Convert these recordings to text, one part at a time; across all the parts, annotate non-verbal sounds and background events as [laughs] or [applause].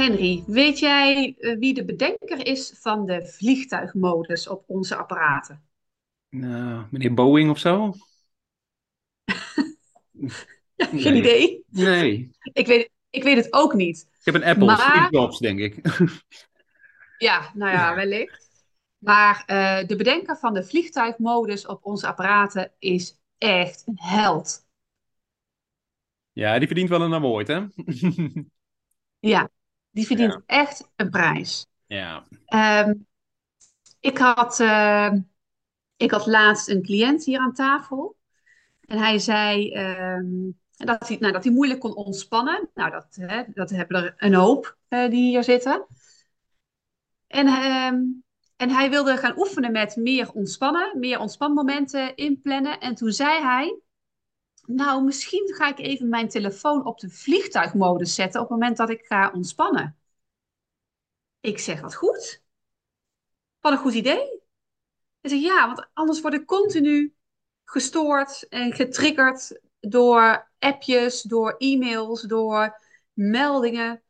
Henry, weet jij eh, wie de bedenker is van de vliegtuigmodus op onze apparaten? Nou, meneer Boeing of zo? Ja, [laughs] geen idee. Nee. Ik weet, ik weet het ook niet. Ik heb een Apple, Maar- Jobs, denk ik. [laughs] Ja, nou ja, wellicht. Maar eh, de bedenker van de vliegtuigmodus op onze apparaten is echt een held. ja, die verdient wel een award, hè? [laughs] Ja, die verdient echt een prijs. ja. Ehm, ik, had, ehm, ik had laatst een cliënt hier aan tafel. En hij zei ehm, dat, hij, nou, dat hij moeilijk kon ontspannen. Nou, dat, hè, dat hebben er een hoop eh, die hier zitten. En, en hij wilde gaan oefenen met meer ontspannen, meer ontspanmomenten inplannen. En toen zei hij, nou, misschien ga ik even mijn telefoon op de vliegtuigmodus zetten op het moment dat ik ga ontspannen. Ik zeg, wat goed. Wat een goed idee. Hij zegt, ja, want anders word ik continu gestoord en getriggerd door appjes, door e-mails, door meldingen.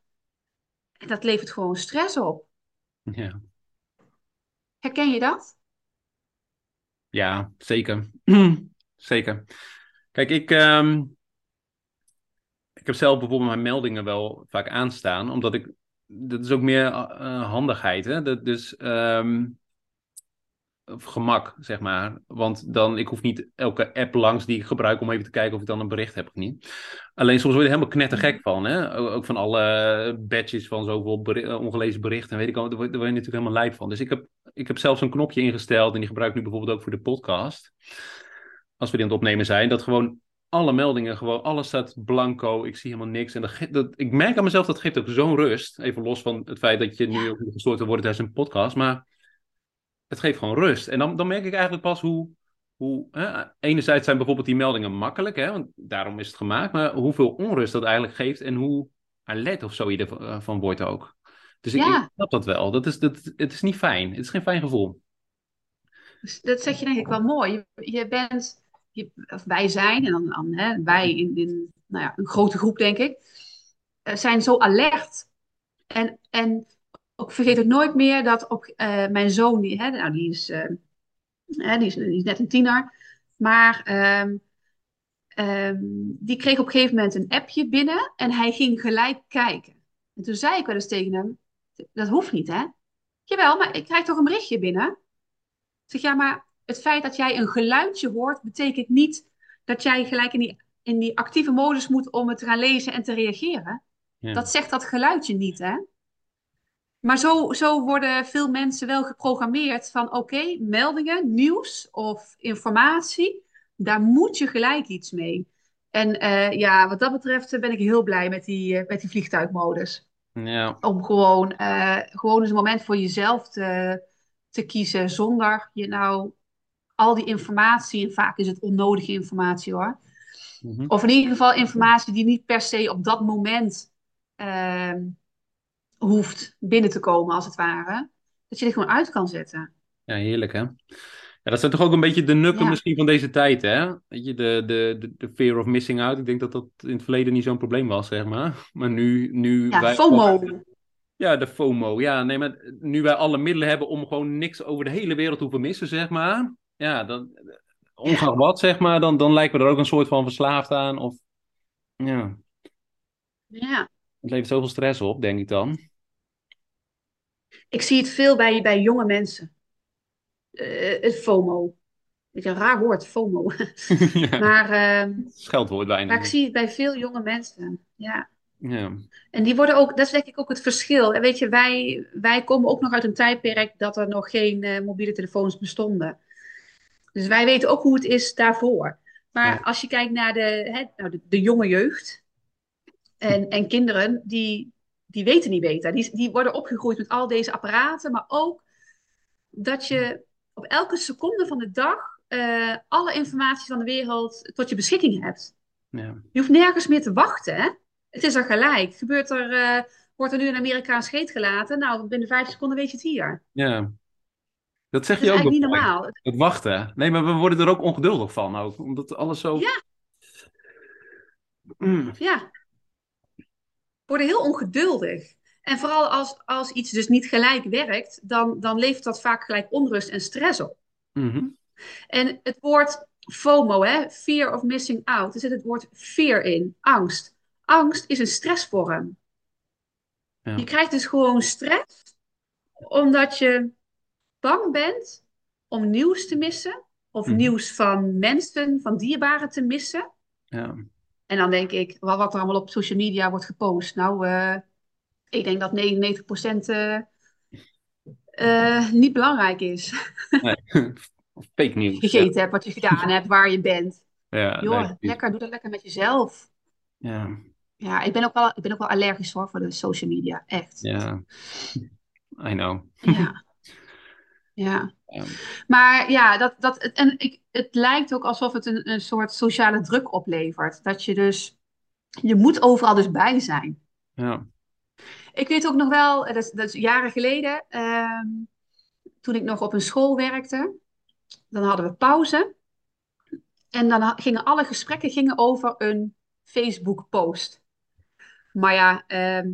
En dat levert gewoon stress op. ja. Herken je dat? Ja, zeker. [clears throat] zeker. Kijk, ik, ehm, ik heb zelf bijvoorbeeld mijn meldingen wel vaak aanstaan, omdat ik, dat is ook meer eh, handigheid, hè? Dat, dus ehm, of gemak, zeg maar. Want dan, ik hoef niet elke app langs die ik gebruik om even te kijken of ik dan een bericht heb of niet. Alleen soms word je er helemaal knettergek van, hè? Ook van alle badges van zoveel eh, ongelezen berichten, weet ik al, daar word daar word je natuurlijk helemaal lijp van. Dus ik heb, ik heb zelfs een knopje ingesteld en die gebruik ik nu bijvoorbeeld ook voor de podcast. Als we die aan het opnemen zijn, dat gewoon alle meldingen, gewoon alles staat blanco, ik zie helemaal niks. En dat, dat, ik merk aan mezelf, dat geeft ook zo'n rust. Even los van het feit dat je nu ook gestoord worden tijdens een podcast, maar het geeft gewoon rust. En dan, dan merk ik eigenlijk pas hoe, hoe hè, enerzijds zijn bijvoorbeeld die meldingen makkelijk, hè, want daarom is het gemaakt, maar hoeveel onrust dat eigenlijk geeft en hoe alert of zo je ervan wordt ook. Dus ik, Ja. ik snap dat wel. Dat is, dat, het is niet fijn. Het is geen fijn gevoel. Dus dat zeg je denk ik wel mooi. Je, je bent, je, of wij zijn, en dan, dan hè, wij in, in nou ja, een grote groep denk ik, eh, zijn zo alert. En, en ik vergeet ook nooit meer dat op, eh, mijn zoon, die, hè, nou, die, is, eh, hè, die, is, die is net een tiener, maar ehm, ehm, die kreeg op een gegeven moment een appje binnen en hij ging gelijk kijken. En toen zei ik wel eens tegen hem, dat hoeft niet hè? Jawel, maar ik krijg toch een berichtje binnen? Ik zeg, ja, maar het feit dat jij een geluidje hoort, betekent niet dat jij gelijk in die, in die actieve modus moet om het te gaan lezen en te reageren. Ja. Dat zegt dat geluidje niet, hè? Maar zo, zo worden veel mensen wel geprogrammeerd van oké, meldingen, nieuws of informatie, daar moet je gelijk iets mee. En eh, ja, wat dat betreft eh, ben ik heel blij met die, eh, met die vliegtuigmodus. Ja. Om gewoon, gewoon eens een moment voor jezelf te, te kiezen zonder je nou al die informatie, en vaak is het onnodige informatie hoor. Mhm. Of in ieder geval informatie die niet per se op dat moment ehm, hoeft binnen te komen, als het ware. Dat je er gewoon uit kan zetten. Ja, heerlijk hè. Ja, dat zijn toch ook een beetje de nukken Ja. misschien van deze tijd hè. Weet je, de, de, de, de fear of missing out. Ik denk dat dat in het verleden niet zo'n probleem was, zeg maar. [laughs] Maar nu, nu Ja, wij... FOMO. Ja, de FOMO. Ja, nee, maar nu wij alle middelen hebben om gewoon niks over de hele wereld te hoeven missen, zeg maar. Ja, dan, ongeacht wat, zeg maar, dan, dan lijken we er ook een soort van verslaafd aan. Of, ja, Ja. het levert zoveel stress op, denk ik dan. Ik zie het veel bij, bij jonge mensen. Eh, het FOMO. Beetje een raar woord, FOMO. [laughs] [laughs] ja, Maar, ehm, scheldwoord bijna. maar ik zie het bij veel jonge mensen. Ja. Ja, En die worden ook, dat is denk ik ook het verschil. En weet je, wij, wij komen ook nog uit een tijdperk dat er nog geen eh, mobiele telefoons bestonden. Dus wij weten ook hoe het is daarvoor. Maar Ja. als je kijkt naar de, hè, nou, de, de jonge jeugd, En, en kinderen die, die weten niet beter. Die, die worden opgegroeid met al deze apparaten, maar ook dat je op elke seconde van de dag eh, alle informatie van de wereld tot je beschikking hebt. Ja. Je hoeft nergens meer te wachten. Hè? Het is er gelijk. Gebeurt er, eh, wordt er nu in Amerika een scheet gelaten? Nou, binnen vijf seconden weet je het hier. ja. Dat zeg Dat je ook eigenlijk niet normaal. Het wachten. Nee, maar we worden er ook ongeduldig van ook. Omdat alles zo... Ja. Mm, Ja. Worden heel ongeduldig. En vooral als, als iets dus niet gelijk werkt, dan, dan levert dat vaak gelijk onrust en stress op. mhm. En het woord FOMO, hè, fear of missing out, er zit het woord fear in, angst. Angst is een stressvorm. Ja. Je krijgt dus gewoon stress omdat je bang bent om nieuws te missen, of Mhm. nieuws van mensen, van dierbaren te missen. Ja. En dan denk ik, wat, wat er allemaal op social media wordt gepost. Nou, eh, ik denk dat 99% eh, eh, niet belangrijk is. Nee. [laughs] Fake [laughs] nieuws. Gegeten hebt, wat je gedaan hebt, waar je bent. Ja, Joh, nee, lekker, doe dat lekker met jezelf. Ja, Ja, ik ben ook wel, ik ben ook wel allergisch hoor voor de social media, echt. ja. I know. Ja. [laughs] Ja. Maar ja, dat, dat, en ik, het lijkt ook alsof het een, een soort sociale druk oplevert. Dat je dus, je moet overal dus bij zijn. Ja. Ik weet ook nog wel, dat is, dat is jaren geleden, ehm, toen ik nog op een school werkte, dan hadden we pauze. En dan gingen alle gesprekken gingen over een Facebook-post. Maar ja, ehm,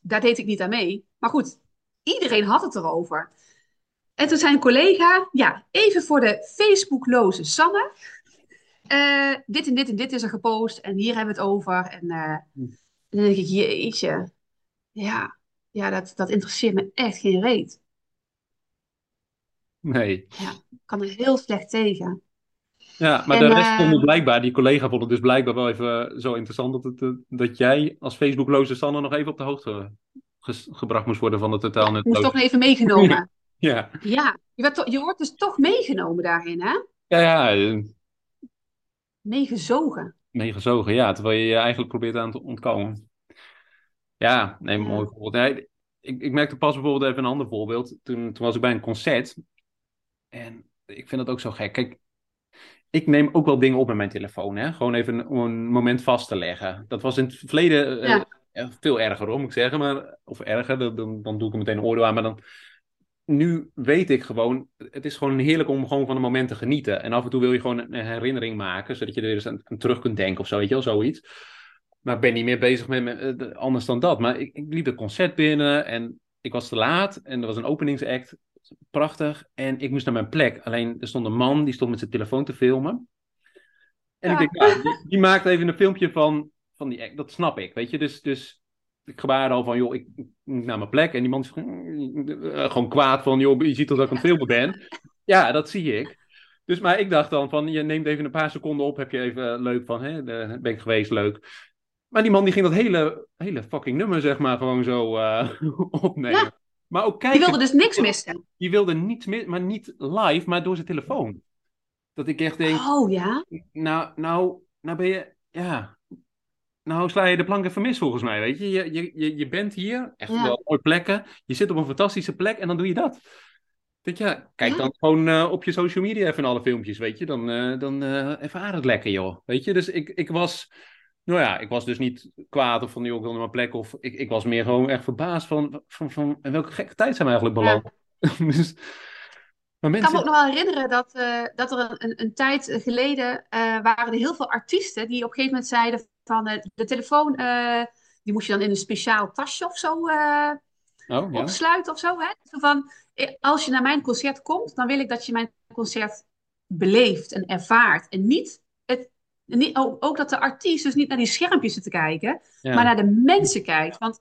daar deed ik niet aan mee. Maar goed, iedereen had het erover. En toen zei een collega, ja, even voor de Facebookloze Sanne. Eh, dit en dit en dit is er gepost en hier hebben we het over. En eh, dan denk ik, jeetje, ja, ja dat, dat interesseert me echt geen reet. Nee. Ja, ik kan er heel slecht tegen. Ja, maar En, de rest eh, vond het blijkbaar, die collega vond het dus blijkbaar wel even zo interessant dat, het, eh, dat jij als Facebookloze Sanne nog even op de hoogte gebracht moest worden van de totaal Ik moest toch even meegenomen. [laughs] Ja, Ja, je, werd to- je wordt dus toch meegenomen daarin, hè? ja, ja, eh, Meegezogen. meegezogen, ja, terwijl je je eigenlijk probeert aan te ontkomen. Ja, nee, Ja. mooi voorbeeld. Nee, ik, ik merkte pas bijvoorbeeld even een ander voorbeeld. Toen, toen was ik bij een concert. En ik vind dat ook zo gek. Kijk, ik neem ook wel dingen op met mijn telefoon. Hè? Gewoon even een, om een moment vast te leggen. Dat was in het verleden eh, Ja. eh, veel erger, hoor, moet ik zeggen. Maar, of erger, dan doe ik er meteen een oordeel aan. Maar dan, nu weet ik gewoon, het is gewoon heerlijk om gewoon van een moment te genieten. En af en toe wil je gewoon een herinnering maken, zodat je er eens aan, aan terug kunt denken of zo, weet je wel, zoiets. Maar ik ben niet meer bezig met, met, eh, anders dan dat. Maar ik, ik liep het concert binnen en ik was te laat en er was een openingsact. Prachtig. En ik moest naar mijn plek. Alleen er stond een man die stond met zijn telefoon te filmen. En ik denk, nou, die, die maakt even een filmpje van, van die act. Dat snap ik, weet je. Dus, dus ik gebaarde al van, joh, ik ik moet naar mijn plek. En die man is gewoon, eh, kwaad van, joh, je ziet dat ik het filmen ben. Ja, dat zie ik. Dus, maar ik dacht dan van, je neemt even een paar seconden op. Heb je even leuk van, hè, ben ik geweest, leuk. Maar die man die ging dat hele, hele fucking nummer, zeg maar, gewoon zo eh, [laughs] opnemen. Ja. Maar ook Die kijken, wilde dus niks missen. die wilde niets meer, maar niet live, maar door zijn telefoon. Dat ik echt denk, Oh ja? nou, nou, nou ben je, ja, nou sla je de plank even mis volgens mij, weet je. Je, je, je, je bent hier, echt Ja. wel mooie plekken. Je zit op een fantastische plek en dan doe je dat. Denk ja, kijk Ja. dan gewoon eh, op je social media even alle filmpjes, weet je. Dan, eh dan eh ervaar het lekker, joh. Weet je, dus ik, ik was, nou ja, ik was dus niet kwaad of van, joh, ik wil naar mijn plek. Of ik, ik was meer gewoon echt verbaasd van, van, van welke gekke tijd zijn we eigenlijk beland. [laughs] dus, maar Ik kan me ook nog wel herinneren dat, dat er een, een, een tijd geleden waren er heel veel artiesten die op een gegeven moment zeiden van eh, de telefoon, eh, die moest je dan in een speciaal tasje of zo eh, oh ja, opsluiten of zo. Hè? Zo van, als je naar mijn concert komt, dan wil ik dat je mijn concert beleeft en ervaart. En niet, het, niet ook, ook dat de artiest dus niet naar die schermpjes zit te kijken, ja, maar naar de mensen kijkt. Want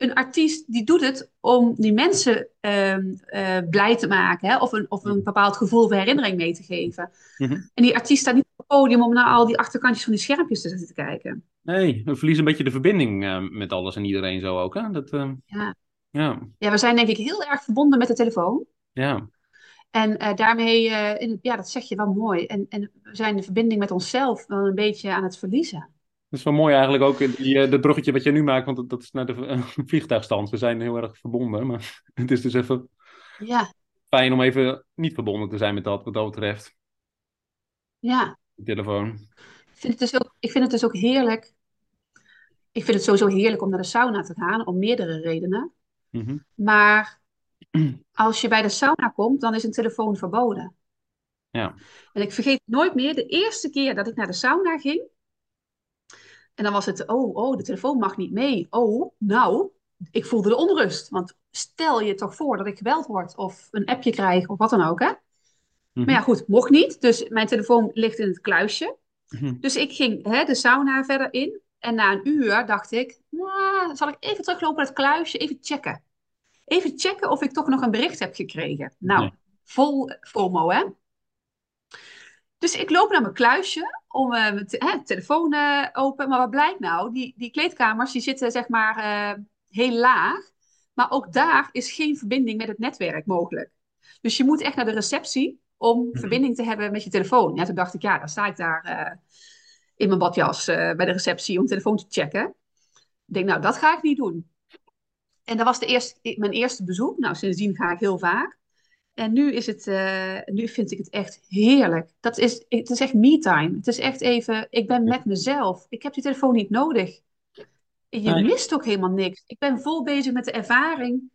een artiest die doet het om die mensen ehm, eh, blij te maken, hè? Of, een, of een bepaald gevoel of herinnering mee te geven. Mhm. En die artiest staat niet podium om naar al die achterkantjes van die schermpjes te zitten te kijken. Nee, we verliezen een beetje de verbinding eh, met alles en iedereen zo ook. Hè? Dat, eh, Ja. ja, Ja, we zijn denk ik heel erg verbonden met de telefoon. ja, En eh, daarmee, in, ja, dat zeg je wel mooi. En, en we zijn de verbinding met onszelf wel een beetje aan het verliezen. Dat is wel mooi eigenlijk ook, die, dat bruggetje wat je nu maakt, want dat, dat is naar de [laughs] vliegtuigstand. We zijn heel erg verbonden, maar [laughs] het is dus even Ja, fijn om even niet verbonden te zijn met dat, wat dat betreft. ja. Telefoon. Ik vind het dus ook, ik vind het dus ook heerlijk. Ik vind het sowieso heerlijk om naar de sauna te gaan, om meerdere redenen. Mhm. Maar als je bij de sauna komt, dan is een telefoon verboden. Ja. En ik vergeet nooit meer de eerste keer dat ik naar de sauna ging. En dan was het, oh, oh, de telefoon mag niet mee. Oh, nou, ik voelde de onrust. Want stel je toch voor dat ik gebeld word of een appje krijg of wat dan ook, hè? Mhm. Maar ja, goed, mocht niet. Dus mijn telefoon ligt in het kluisje. Mhm. Dus ik ging hè, de sauna verder in. En na een uur dacht ik, zal ik even teruglopen naar het kluisje, even checken. Even checken of ik toch nog een bericht heb gekregen. Nou, vol FOMO, hè? Dus ik loop naar mijn kluisje om eh, mijn te- hè, telefoon eh, open. Maar wat blijkt nou? Die, die kleedkamers die zitten zeg maar eh, heel laag. Maar ook daar is geen verbinding met het netwerk mogelijk. Dus je moet echt naar de receptie om verbinding te hebben met je telefoon. Ja, toen dacht ik, ja, dan sta ik daar eh, in mijn badjas eh, bij de receptie om telefoon te checken. Ik denk, nou, dat ga ik niet doen. En dat was de eerste, mijn eerste bezoek. Nou, sindsdien ga ik heel vaak. En nu is het, eh, nu vind ik het echt heerlijk. Dat is, het is echt me-time. Het is echt even, ik ben met mezelf. Ik heb die telefoon niet nodig. Je mist ook helemaal niks. Ik ben vol bezig met de ervaring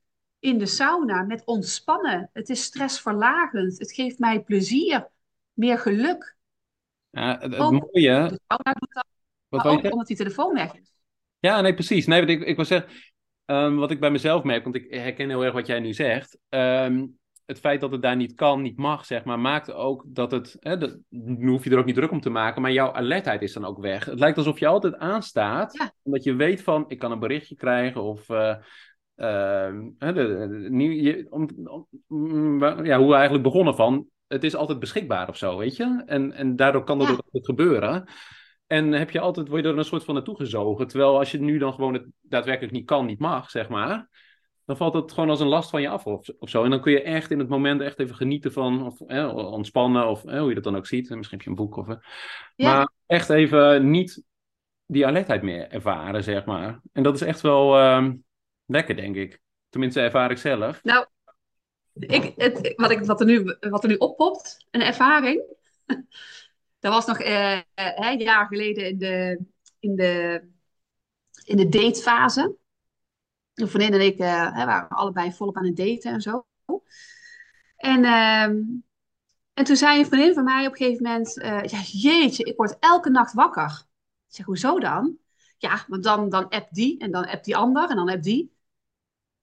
in de sauna, met ontspannen. Het is stressverlagend. Het geeft mij plezier, meer geluk. Ja, het, het Ook mooie, de sauna doet dat, wat ook omdat die telefoon weg is. Ja, nee, precies. Nee, wat ik, ik wil zeggen, ehm, wat ik bij mezelf merk, want ik herken heel erg wat jij nu zegt. Ehm, het feit dat het daar niet kan, niet mag, zeg maar, maakt ook dat het, hè, dat, nu hoef je er ook niet druk om te maken, maar jouw alertheid is dan ook weg. Het lijkt alsof je altijd aanstaat, Ja. omdat je weet van, ik kan een berichtje krijgen of... eh, de, de- nieuw- je- om, om- mm, ja, hoe we eigenlijk begonnen van, het is altijd beschikbaar of zo, weet je? En, en daardoor kan dat Ja. ook gebeuren. En heb je altijd, word je er een soort van naartoe gezogen. Terwijl als je nu dan gewoon het daadwerkelijk niet kan, niet mag, zeg maar. Dan valt het gewoon als een last van je af of, of zo. En dan kun je echt in het moment echt even genieten van, of ontspannen, of hoe je dat dan ook ziet. En Misschien heb je een boek of... Ja. Maar echt even niet die alertheid meer ervaren, zeg maar. En dat is echt wel ehm, lekker, denk ik. Tenminste, ervaar ik zelf. Nou, ik, het, wat, ik, wat, er nu, wat er nu oppopt, een ervaring. [laughs] Dat was nog eh, eh, een jaar geleden in de, in de, in de datefase. Een vriendin en ik eh, waren allebei volop aan het daten en zo. En, ehm, en toen zei een vriendin van mij op een gegeven moment... ja, jeetje, ik word elke nacht wakker. Ik zeg, hoezo dan? Ja, want dan, dan app die en dan app die ander en dan app die.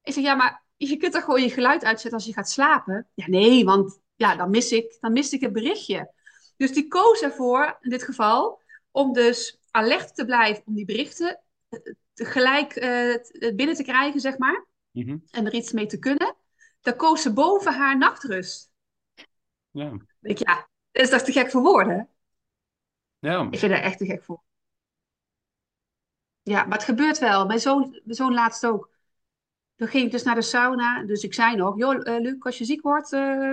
Ik zeg, ja, maar je kunt toch gewoon je geluid uitzetten als je gaat slapen? Ja, nee, want ja, dan mis ik, dan mis ik het berichtje. Dus die koos ervoor, in dit geval, om dus alert te blijven om die berichten eh, gelijk eh, binnen te krijgen, zeg maar. Mhm. En er iets mee te kunnen. Dan koos ze boven haar nachtrust. Ja. Ik ja, dat is toch te gek voor woorden? Ja. Ik vind dat echt te gek voor. Ja, maar het gebeurt wel. Mijn zoon, mijn zoon laatst ook. Toen ging ik dus naar de sauna. Dus ik zei nog, joh, eh, Luc, als je ziek wordt, eh,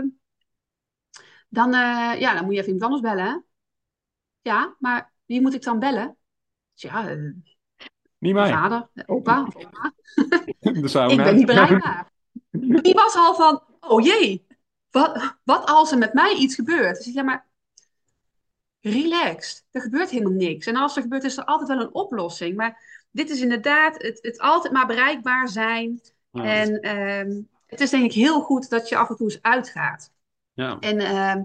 dan, eh, ja, dan moet je even iemand anders bellen. Hè? Ja, maar wie moet ik dan bellen? Ja, Niet mij. vader, opa of oma. De sauna. Ik ben niet bereikbaar. [laughs] Die was al van, oh jee, wat, wat als er met mij iets gebeurt? Dus ik ja, maar relaxed. Er gebeurt helemaal niks. En als er gebeurt, is er altijd wel een oplossing. Maar dit is inderdaad het, het altijd maar bereikbaar zijn. Ja. En ehm, het is denk ik heel goed dat je af en toe eens uitgaat. Ja. En, ehm,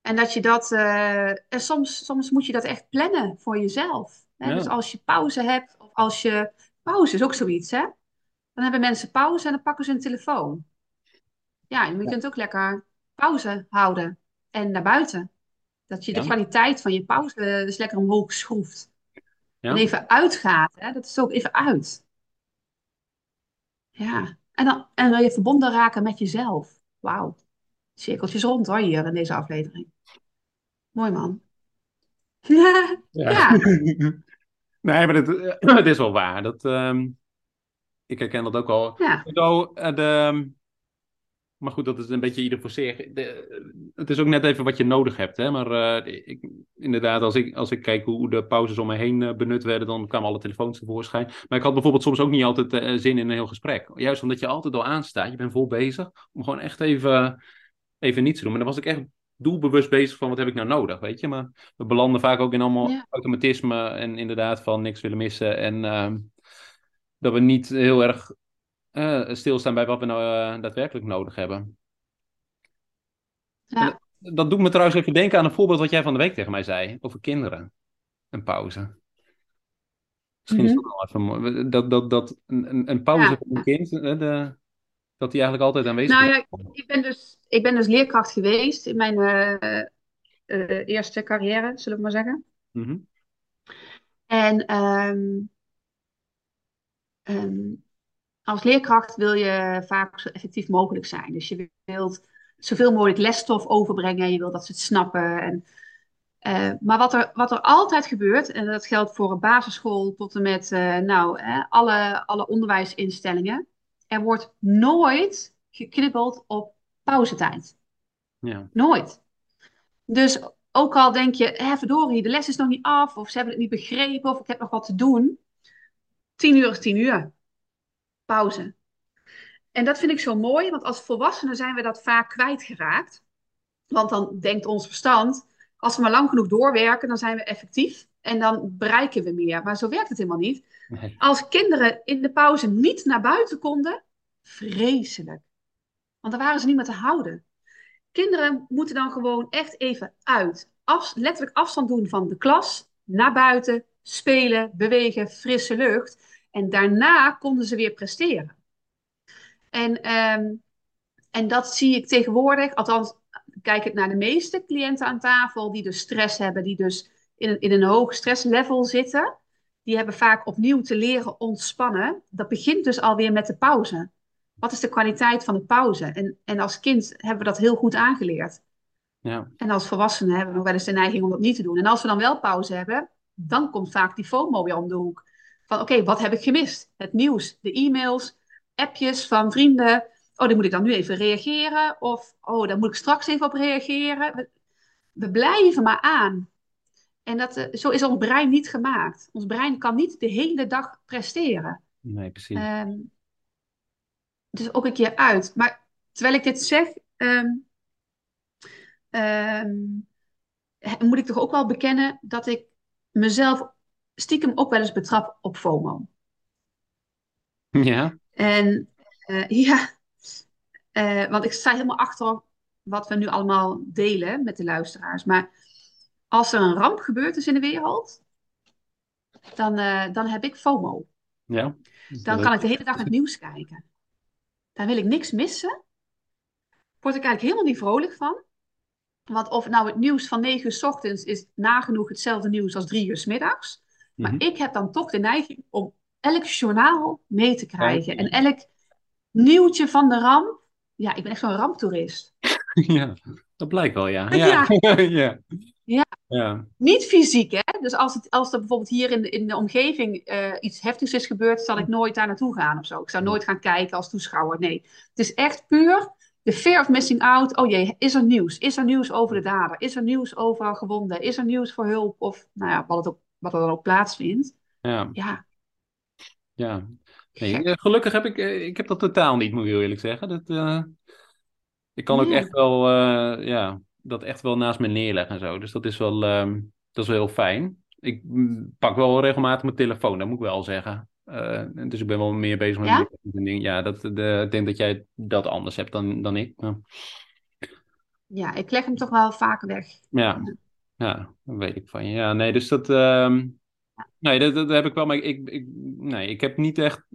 en dat je dat, eh, en soms, soms moet je dat echt plannen voor jezelf. Hè? Ja. Dus als je pauze hebt, of als je, pauze is ook zoiets, hè? Dan hebben mensen pauze en dan pakken ze een telefoon. Ja, en je kunt ook lekker pauze houden en naar buiten. Dat je de kwaliteit van je pauze dus lekker omhoog schroeft. Ja. En even uitgaat, hè? Dat is ook even uit. Ja, en dan, en dan je verbonden raken met jezelf. Wauw. Cirkeltjes rond hoor, hier in deze aflevering. Mooi man. [laughs] Ja, Ja. [laughs] nee, maar het, [clears throat] het is wel waar. Dat, ehm, ik herken dat ook al. ja, Zo, eh, de, maar goed, dat is een beetje ieder voor zich. De, het is ook net even wat je nodig hebt. Hè? Maar uh, ik, inderdaad, als ik, als ik kijk hoe de pauzes om me heen uh, benut werden, dan kwamen alle telefoons tevoorschijn. Maar ik had bijvoorbeeld soms ook niet altijd uh, zin in een heel gesprek. Juist omdat je altijd al aanstaat, je bent vol bezig, om gewoon echt even, even niets te doen. Maar dan was ik echt doelbewust bezig van wat heb ik nou nodig, weet je. Maar we belanden vaak ook in allemaal ja. automatisme en inderdaad van niks willen missen. En ehm, dat we niet heel erg uh, stilstaan bij wat we nou uh, daadwerkelijk nodig hebben. Ja. Dat, dat, doet me trouwens even denken aan een voorbeeld wat jij van de week tegen mij zei over kinderen. Een pauze. Misschien mm -hmm. is dat wel even mooi. Dat, dat, dat een, een pauze ja. voor een kind, de, dat die eigenlijk altijd aanwezig nou, is. Nou ja, ik ben, dus, ik ben dus leerkracht geweest in mijn uh, eerste carrière, zullen we maar zeggen. Mm -hmm. En um, um, als leerkracht wil je vaak zo effectief mogelijk zijn. Dus je wilt zoveel mogelijk lesstof overbrengen. Je wilt dat ze het snappen. En, uh, maar wat er, wat er altijd gebeurt, en dat geldt voor een basisschool tot en met uh, nou, eh, alle, alle onderwijsinstellingen. Er wordt nooit geknibbeld op pauzetijd. Ja. Nooit. Dus ook al denk je, hé, verdorie, de les is nog niet af, of ze hebben het niet begrepen, of ik heb nog wat te doen. Tien uur is tien uur pauze. En dat vind ik zo mooi, want als volwassenen zijn we dat vaak kwijtgeraakt. Want dan denkt ons verstand, als we maar lang genoeg doorwerken, dan zijn we effectief en dan bereiken we meer. Maar zo werkt het helemaal niet. Nee. Als kinderen in de pauze niet naar buiten konden, vreselijk. Want dan waren ze niet meer te houden. Kinderen moeten dan gewoon echt even uit. Af, letterlijk afstand doen van de klas, naar buiten, spelen, bewegen, frisse lucht. En daarna konden ze weer presteren. En, um, en dat zie ik tegenwoordig, althans kijk ik naar de meeste cliënten aan tafel die dus stress hebben, die dus in een, in een hoog stresslevel zitten. Die hebben vaak opnieuw te leren ontspannen. Dat begint dus alweer met de pauze. Wat is de kwaliteit van de pauze? En, en als kind hebben we dat heel goed aangeleerd. Ja. En als volwassenen hebben we nog wel eens de neiging om dat niet te doen. En als we dan wel pauze hebben, dan komt vaak die FOMO weer om de hoek. Van oké, okay, wat heb ik gemist? Het nieuws, de e-mails, appjes van vrienden. Oh, daar moet ik dan nu even reageren. Of oh, daar moet ik straks even op reageren. We, we blijven maar aan. En dat, uh, zo is ons brein niet gemaakt. Ons brein kan niet de hele dag presteren. Nee, precies. Um, dus ook een keer uit. Maar terwijl ik dit zeg, um, um, moet ik toch ook wel bekennen dat ik mezelf stiekem ook wel eens betrap op FOMO. Ja. En uh, [laughs] ja, uh, want ik sta helemaal achter wat we nu allemaal delen met de luisteraars. Maar als er een ramp gebeurd is in de wereld, dan, uh, dan heb ik FOMO. Ja. Dan kan ik de hele dag het nieuws kijken. Dan wil ik niks missen. Word ik eigenlijk helemaal niet vrolijk van. Want of nou het nieuws van 9 uur s ochtends is nagenoeg hetzelfde nieuws als 3 uur s middags. Maar mm-hmm. ik heb dan toch de neiging om elk journaal mee te krijgen. En elk nieuwtje van de ramp. Ja, ik ben echt zo'n ramptoerist. [laughs] ja, dat blijkt wel, ja. Ja. [laughs] Ja. [laughs] ja. ja. ja. Niet fysiek, hè. Dus als, het, als er bijvoorbeeld hier in de, in de omgeving uh, iets heftigs is gebeurd, zal ik nooit daar naartoe gaan of zo. Ik zou nooit gaan kijken als toeschouwer. Nee, het is echt puur de fear of missing out. Oh jee, is er nieuws? Is er nieuws over de dader? Is er nieuws over gewonden? Is er nieuws voor hulp? Of nou ja, wat, het ook, wat er dan ook plaatsvindt. Ja. Ja. Ja. Nee, eh, gelukkig heb ik, eh, ik heb dat totaal niet, moet ik heel eerlijk zeggen. Dat, uh, ik kan ook echt wel, uh, ja, dat echt wel naast me neerleggen en zo. Dus dat is wel, um, dat is wel heel fijn. Ik mm, pak wel regelmatig mijn telefoon, dat moet ik wel zeggen. Uh, dus ik ben wel meer bezig met Ja? dingen. Ja, dat, de, ik denk dat jij dat anders hebt dan, dan ik. Ja. Ja, ik leg hem toch wel vaker weg. Ja, ja, dat weet ik van je. Ja, nee, dus dat, um, nee, dat, dat heb ik wel, maar ik, ik, nee, ik heb niet echt,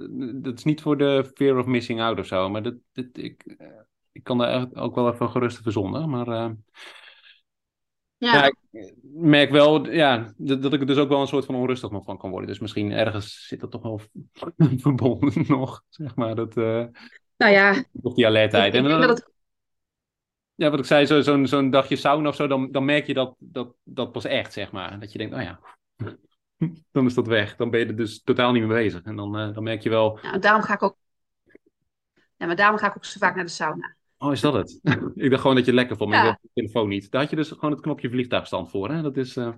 dat is niet voor de fear of missing out of zo, maar dat, dat ik, ik kan daar echt ook wel even gerust verzonnen, maar uh, Ja, ja, ik merk wel, ja, dat, dat ik er dus ook wel een soort van onrustig nog van kan worden. Dus misschien ergens zit dat toch wel [laughs] verbonden nog, zeg maar, dat, uh, nou ja, of die alertheid. ik, En dat het... ja, wat ik zei, zo- zo'n zo'n dagje sauna of zo, dan, dan merk je dat, dat, dat pas echt, zeg maar. Dat je denkt, oh ja, [laughs] dan is dat weg. Dan ben je er dus totaal niet mee bezig. En dan, uh, dan merk je wel, Ja, daarom ga ik ook... Ja, maar daarom ga ik ook zo vaak naar de sauna. Oh, is dat het? [laughs] ik dacht gewoon dat je lekker vond, maar Ja. je telefoon niet. Daar had je dus gewoon het knopje vliegtuigstand voor, hè? Dat is... eh,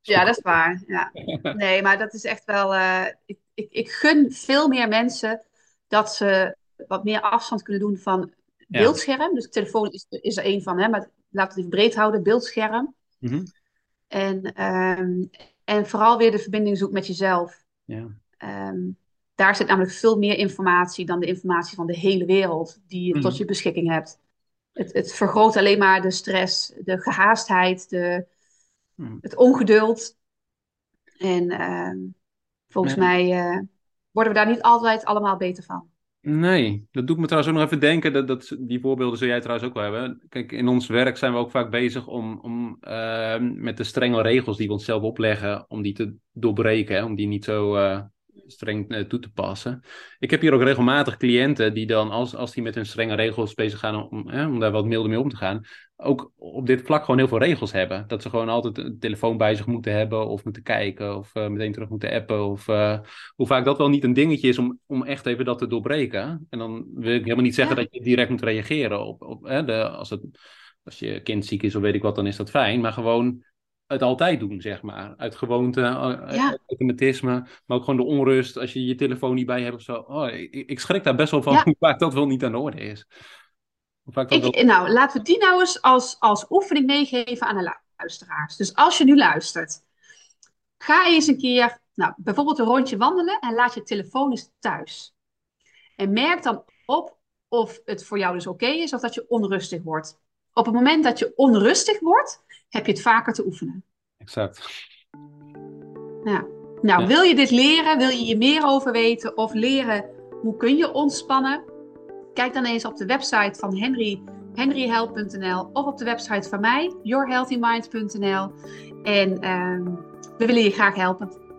Ja, dat is waar. Ja. [laughs] Nee, maar dat is echt wel. eh, ik, ik, ik gun veel meer mensen dat ze wat meer afstand kunnen doen van beeldscherm. Dus telefoon is, is er één van, hè, maar laten we het even breed houden: beeldscherm. mhm. En, ehm, en vooral weer de verbinding zoeken met jezelf. Ja. Ehm, daar zit namelijk veel meer informatie dan de informatie van de hele wereld die je Mhm. tot je beschikking hebt. Het, het vergroot alleen maar de stress, de gehaastheid, de, Mhm. het ongeduld. En ehm, volgens mij eh, worden we daar niet altijd allemaal beter van. Nee, dat doet me trouwens ook nog even denken. Dat, dat, die voorbeelden zul jij trouwens ook wel hebben. Kijk, in ons werk zijn we ook vaak bezig om, om ehm, met de strenge regels die we onszelf opleggen, om die te doorbreken, om die niet zo eh, streng eh, toe te passen. Ik heb hier ook regelmatig cliënten die dan, als, als die met hun strenge regels bezig gaan om, hè, om daar wat milder mee om te gaan, ook op dit vlak gewoon heel veel regels hebben. Dat ze gewoon altijd een telefoon bij zich moeten hebben of moeten kijken of eh, meteen terug moeten appen. Of eh, hoe vaak dat wel niet een dingetje is om, om echt even dat te doorbreken. En dan wil ik helemaal niet zeggen Ja. dat je direct moet reageren op, op hè, de, als, het, als je kind ziek is of weet ik wat, dan is dat fijn. Maar gewoon het altijd doen, zeg maar. Uit gewoonte, eh, Ja. automatisme, maar ook gewoon de onrust als je je telefoon niet bij hebt of zo. Oh, ik, ik schrik daar best wel van Ja. [laughs] hoe vaak dat wel niet aan de orde is. Hoe vaak dat wel... Ik, nou, laten we die nou eens als, als oefening meegeven aan de luisteraars. Dus als je nu luistert, ga eens een keer, nou, bijvoorbeeld een rondje wandelen en laat je telefoon eens thuis. En merk dan op of het voor jou dus oké is of dat je onrustig wordt. Op het moment dat je onrustig wordt, heb je het vaker te oefenen. Exact. Ja. Nou, Ja. wil je dit leren? Wil je hier meer over weten? Of leren hoe kun je ontspannen? Kijk dan eens op de website van Henry, henryhelp.nl of op de website van mij, yourhealthymind.nl. En ehm, we willen je graag helpen.